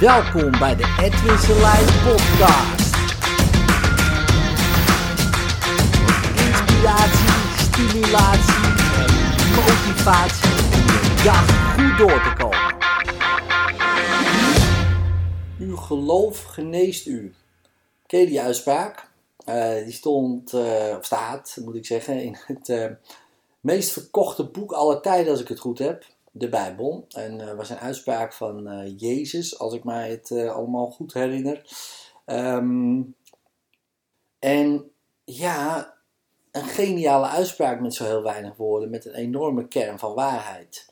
Welkom bij de Edwin Selijn podcast. Inspiratie, stimulatie en motivatie om dag goed door te komen. Uw geloof geneest u. Ken die uitspraak? Eh, die stond, eh, of staat moet ik zeggen, in het eh, meest verkochte boek aller tijden als ik het goed heb de Bijbel. En uh, was een uitspraak van uh, Jezus, als ik mij het uh, allemaal goed herinner. Um, en ja, een geniale uitspraak met zo heel weinig woorden, met een enorme kern van waarheid.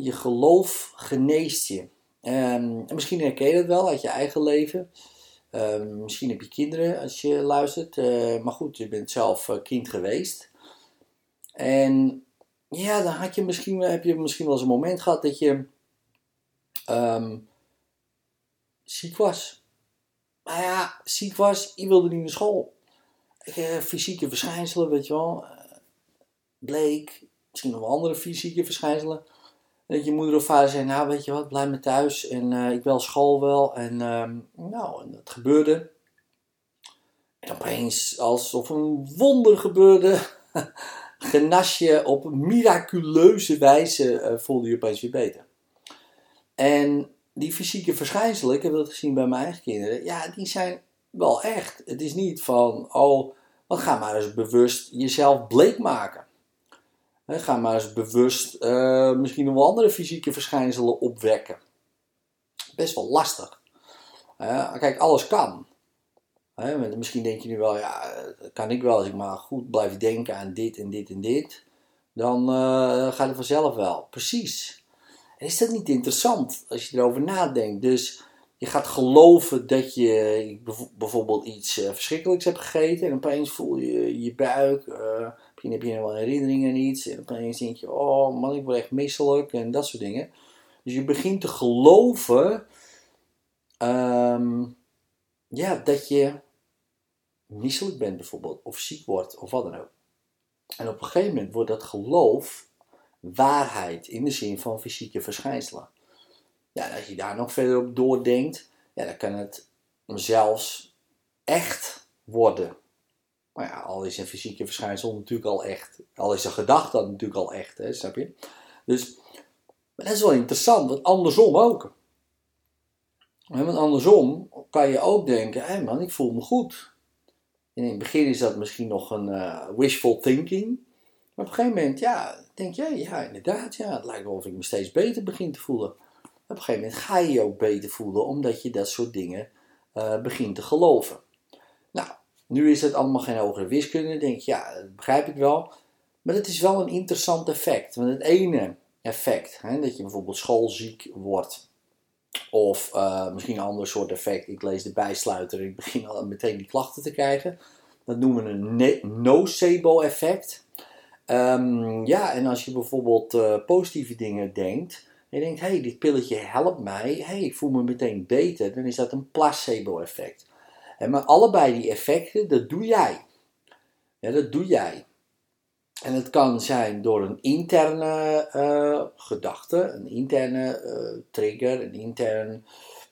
Je geloof geneest je. En misschien herken je dat wel uit je eigen leven. Um, misschien heb je kinderen als je luistert. maar goed, je bent zelf kind geweest. En ja, dan had je misschien, heb je misschien wel eens een moment gehad dat je um, ziek was. Maar ja, ziek was, je wilde niet naar school. Uh, fysieke verschijnselen, weet je wel. Uh, bleek, misschien nog wel andere fysieke verschijnselen. Dat je moeder of vader zei, nou weet je wat, blijf maar thuis. En uh, ik wil school wel. En um, nou, en dat gebeurde. En opeens, alsof een wonder gebeurde... genas je op miraculeuze wijze uh, voelde je opeens weer beter. En die fysieke verschijnselen, ik heb dat gezien bij mijn eigen kinderen, ja, die zijn wel echt. Het is niet van, oh, wat ga maar eens bewust jezelf bleek maken. He, ga maar eens bewust uh, misschien nog wel andere fysieke verschijnselen opwekken. Best wel lastig. Kijk, alles kan. Misschien denk je nu wel, ja, dat kan ik wel als ik maar goed blijf denken aan dit en dit en dit. Dan uh, gaat het vanzelf wel. Precies. En is dat niet interessant als je erover nadenkt? Dus je gaat geloven dat je bijvoorbeeld iets uh, verschrikkelijks hebt gegeten. En opeens voel je je buik. Uh, misschien heb je nog wel herinneringen aan iets. En opeens denk je, oh man, ik word echt misselijk. En dat soort dingen. Dus je begint te geloven um, ja, dat je misselijk bent bijvoorbeeld, of ziek wordt, of wat dan ook. En op een gegeven moment wordt dat geloof waarheid in de zin van fysieke verschijnselen. Ja, als je daar nog verder op doordenkt, ja, dan kan het zelfs echt worden. Maar ja, al is een fysieke verschijnsel natuurlijk al echt. Al is een gedachte natuurlijk al echt, hè, snap je? Dus, maar dat is wel interessant, want andersom ook. Want andersom kan je ook denken, hé man, ik voel me goed in het begin is dat misschien nog een uh, wishful thinking. Maar op een gegeven moment, ja, denk je, ja, inderdaad, ja, het lijkt wel of ik me steeds beter begin te voelen. Op een gegeven moment ga je je ook beter voelen, omdat je dat soort dingen uh, begint te geloven. Nou, nu is het allemaal geen hogere wiskunde, denk je, ja, dat begrijp ik wel. Maar het is wel een interessant effect. Want het ene effect, hè, dat je bijvoorbeeld schoolziek wordt, of uh, misschien een ander soort effect. Ik lees de bijsluiter en ik begin al meteen die klachten te krijgen. Dat noemen we een nocebo-effect. Um, ja, en als je bijvoorbeeld uh, positieve dingen denkt. En je denkt, hé, hey, dit pilletje helpt mij. Hey, ik voel me meteen beter. Dan is dat een placebo-effect. Maar allebei die effecten, dat doe jij. Ja, dat doe jij. En het kan zijn door een interne uh, gedachte, een interne uh, trigger, een intern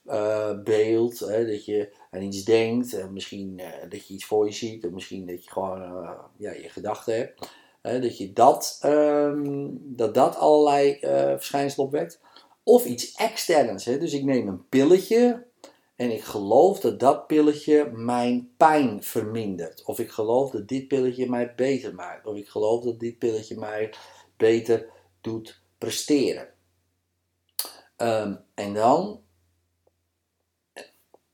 uh, beeld. Hè, dat je aan iets denkt, misschien dat je iets voor je ziet, of misschien dat je gewoon ja, je gedachten hebt. dat je dat, um, dat, dat allerlei verschijnselen opwekt. Of iets externs. Hè, dus ik neem een pilletje en ik geloof dat dat pilletje mijn pijn vermindert. Of ik geloof dat dit pilletje mij beter maakt. Of ik geloof dat dit pilletje mij beter doet presteren. Um, en dan,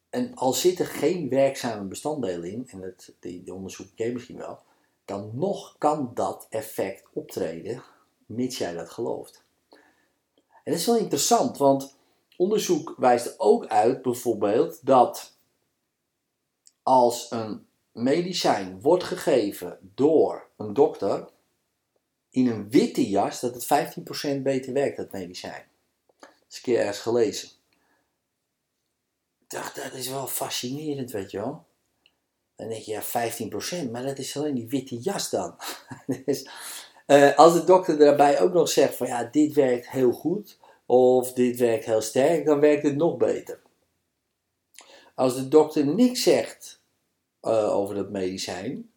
en al zitten geen werkzame bestanddelen in, en dat, die, die onderzoek ken misschien wel, dan nog kan dat effect optreden, mits jij dat gelooft. En dat is wel interessant, want onderzoek wijst ook uit bijvoorbeeld dat als een medicijn wordt gegeven door een dokter in een witte jas, dat het 15% beter werkt, dat medicijn. Dat is een keer ergens gelezen. Ik dacht, dat is wel fascinerend, weet je wel. Dan denk je, ja, 15%, maar dat is alleen die witte jas dan. dus, uh, als de dokter daarbij ook nog zegt van, ja, dit werkt heel goed, of dit werkt heel sterk, dan werkt het nog beter. Als de dokter niks zegt uh, over dat medicijn,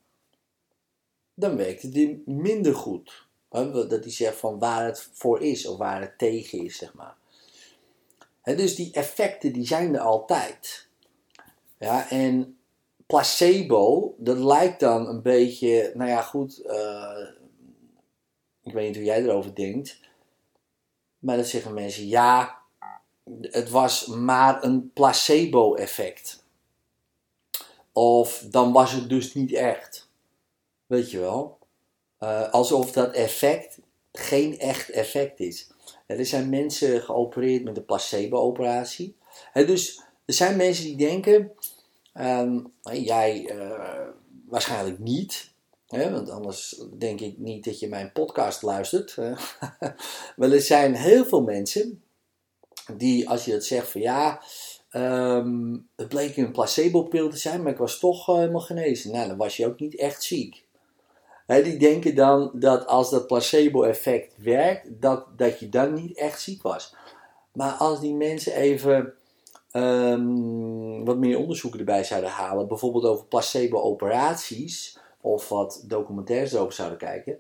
dan werkt het minder goed. Dat hij zegt van waar het voor is of waar het tegen is, zeg maar. dus die effecten die zijn er altijd. Ja, en placebo, dat lijkt dan een beetje, nou ja goed, uh, ik weet niet hoe jij erover denkt. Maar dan zeggen mensen, ja, het was maar een placebo-effect. Of dan was het dus niet echt. Weet je wel? Uh, alsof dat effect geen echt effect is. Er zijn mensen geopereerd met een placebo-operatie. Dus er zijn mensen die denken, um, jij waarschijnlijk niet, want anders denk ik niet dat je mijn podcast luistert. maar er zijn heel veel mensen die, als je dat zegt van ja, um, het bleek een placebo-pil te zijn, maar ik was toch uh, helemaal genezen. Nou, dan was je ook niet echt ziek die denken dan dat als dat placebo-effect werkt, dat, dat je dan niet echt ziek was. Maar als die mensen even um, wat meer onderzoeken erbij zouden halen, bijvoorbeeld over placebo-operaties, of wat documentaires over zouden kijken,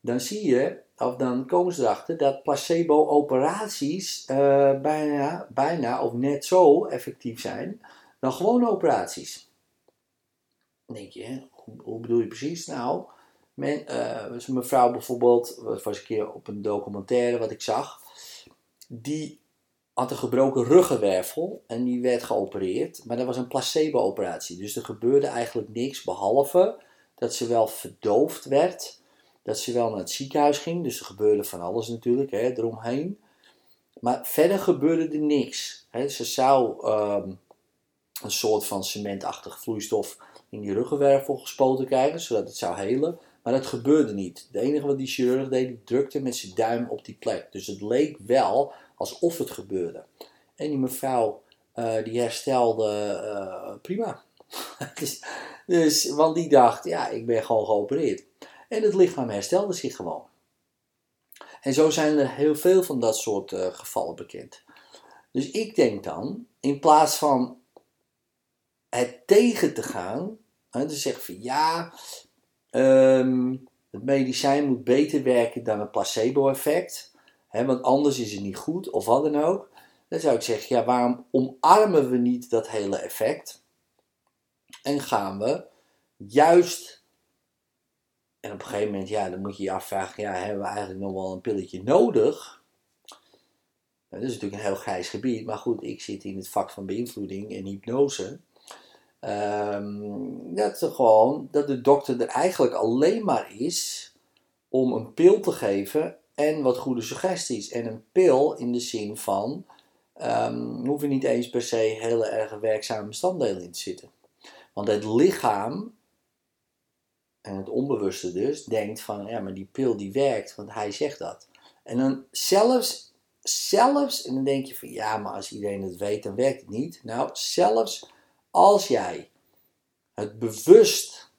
dan zie je, of dan komen ze erachter dat placebo-operaties uh, bijna, bijna of net zo effectief zijn dan gewone operaties. Dan denk je, hoe, hoe bedoel je precies? Nou, men, uh, mevrouw bijvoorbeeld, was een keer op een documentaire wat ik zag, die had een gebroken ruggenwervel en die werd geopereerd, maar dat was een placebo-operatie. Dus er gebeurde eigenlijk niks behalve dat ze wel verdoofd werd, dat ze wel naar het ziekenhuis ging, dus er gebeurde van alles natuurlijk hè, eromheen. Maar verder gebeurde er niks. Hè. Ze zou um, een soort van cementachtige vloeistof in die ruggenwervel gespoten krijgen, zodat het zou helen. Maar dat gebeurde niet. Het enige wat die chirurg deed, drukte met zijn duim op die plek. Dus het leek wel alsof het gebeurde. En die mevrouw, uh, die herstelde uh, prima. dus, dus, want die dacht, ja, ik ben gewoon geopereerd. En het lichaam herstelde zich gewoon. En zo zijn er heel veel van dat soort uh, gevallen bekend. Dus ik denk dan, in plaats van het tegen te gaan, hè, dus zeggen van ja, Um, het medicijn moet beter werken dan een placebo-effect. want anders is het niet goed of wat dan ook. Dan zou ik zeggen, ja, waarom omarmen we niet dat hele effect? En gaan we juist, en op een gegeven moment, ja, dan moet je je afvragen, ja, hebben we eigenlijk nog wel een pilletje nodig? Nou, dat is natuurlijk een heel grijs gebied, maar goed, ik zit in het vak van beïnvloeding en hypnose. Um, dat, gewoon, dat de dokter er eigenlijk alleen maar is om een pil te geven en wat goede suggesties. En een pil in de zin van, um, hoeven niet eens per se hele erg werkzame bestanddelen in te zitten. Want het lichaam, en het onbewuste dus, denkt van, ja maar die pil die werkt, want hij zegt dat. En dan zelfs, zelfs, en dan denk je van, ja maar als iedereen het weet, dan werkt het niet. Nou, zelfs als jij het bewust,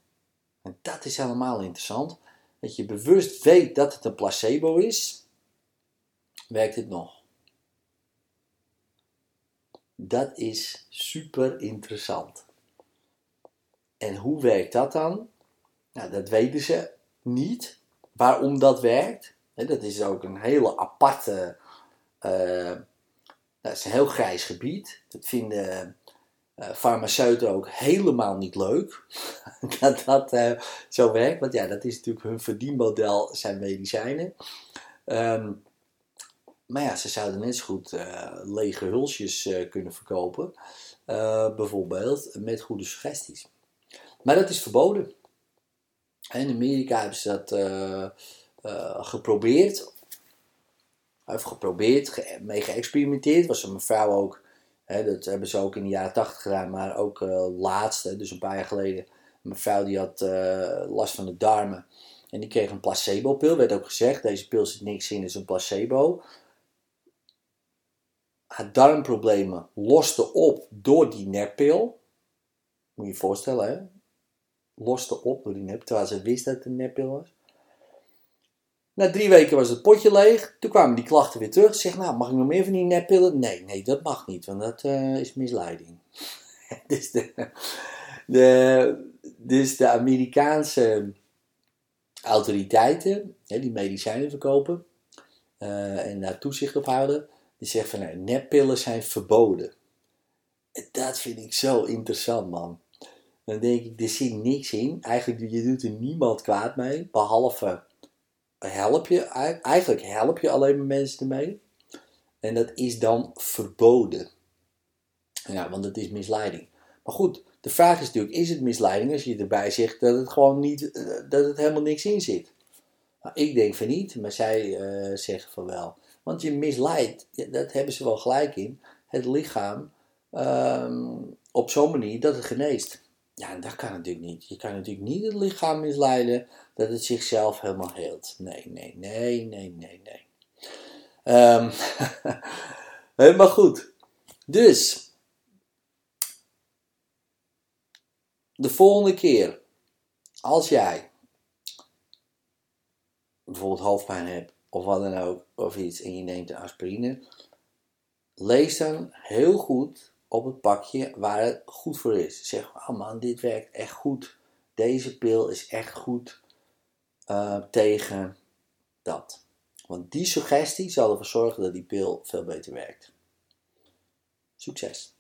en dat is helemaal interessant, dat je bewust weet dat het een placebo is, werkt het nog. Dat is super interessant. En hoe werkt dat dan? Nou, dat weten ze niet. Waarom dat werkt, dat is ook een hele aparte, dat is een heel grijs gebied. Dat vinden uh, farmaceuten ook helemaal niet leuk dat dat uh, zo werkt. Want ja, dat is natuurlijk hun verdienmodel, zijn medicijnen. Um, maar ja, ze zouden net zo goed lege hulsjes kunnen verkopen. bijvoorbeeld met goede suggesties. Maar dat is verboden. In Amerika hebben ze dat geprobeerd. Of geprobeerd, ge mee geëxperimenteerd. Was een mevrouw ook dat hebben ze ook in de jaren 80 gedaan, maar ook uh, laatst, dus een paar jaar geleden. Een mevrouw die had uh, last van de darmen. En die kreeg een placebo-pil. Werd ook gezegd: deze pil zit niks in, is een placebo. Haar darmproblemen loste op door die neppil. Moet je je voorstellen, hè? Loste op door die terwijl ze wist dat het een neppil was. Na drie weken was het potje leeg. Toen kwamen die klachten weer terug. Zeg, nou, mag ik nog meer van die neppillen? Nee, nee, dat mag niet, want dat uh, is misleiding. dus, de, de, de Amerikaanse autoriteiten, hè, die medicijnen verkopen uh, en daar toezicht op houden, die zeggen van, nee, neppillen zijn verboden. En dat vind ik zo interessant, man. Dan denk ik, er zit niks in. Eigenlijk, je doet er niemand kwaad mee, behalve help je, eigenlijk help je alleen maar mensen ermee. En dat is dan verboden. Ja, want het is misleiding. Maar goed, de vraag is natuurlijk, is het misleiding als je erbij zegt dat het gewoon niet, eh, dat het helemaal niks in zit? Nou, ik denk van niet, maar zij uh, zeggen van wel. Want je misleidt, dat hebben ze wel gelijk in, het lichaam um, op zo'n manier dat het geneest. Ja, dat kan natuurlijk niet. Je kan natuurlijk niet het lichaam misleiden dat het zichzelf helemaal heelt. Nee, nee, nee, nee, nee, nee. Um, helemaal goed. Dus, de volgende keer, als jij bijvoorbeeld hoofdpijn hebt of wat dan ook, of iets, en je neemt een aspirine, lees dan heel goed op het pakje waar het goed voor is. Zeg, oh man, dit werkt echt goed. Deze pil is echt goed uh, tegen dat. Want die suggestie zal ervoor zorgen dat die pil veel beter werkt. Succes!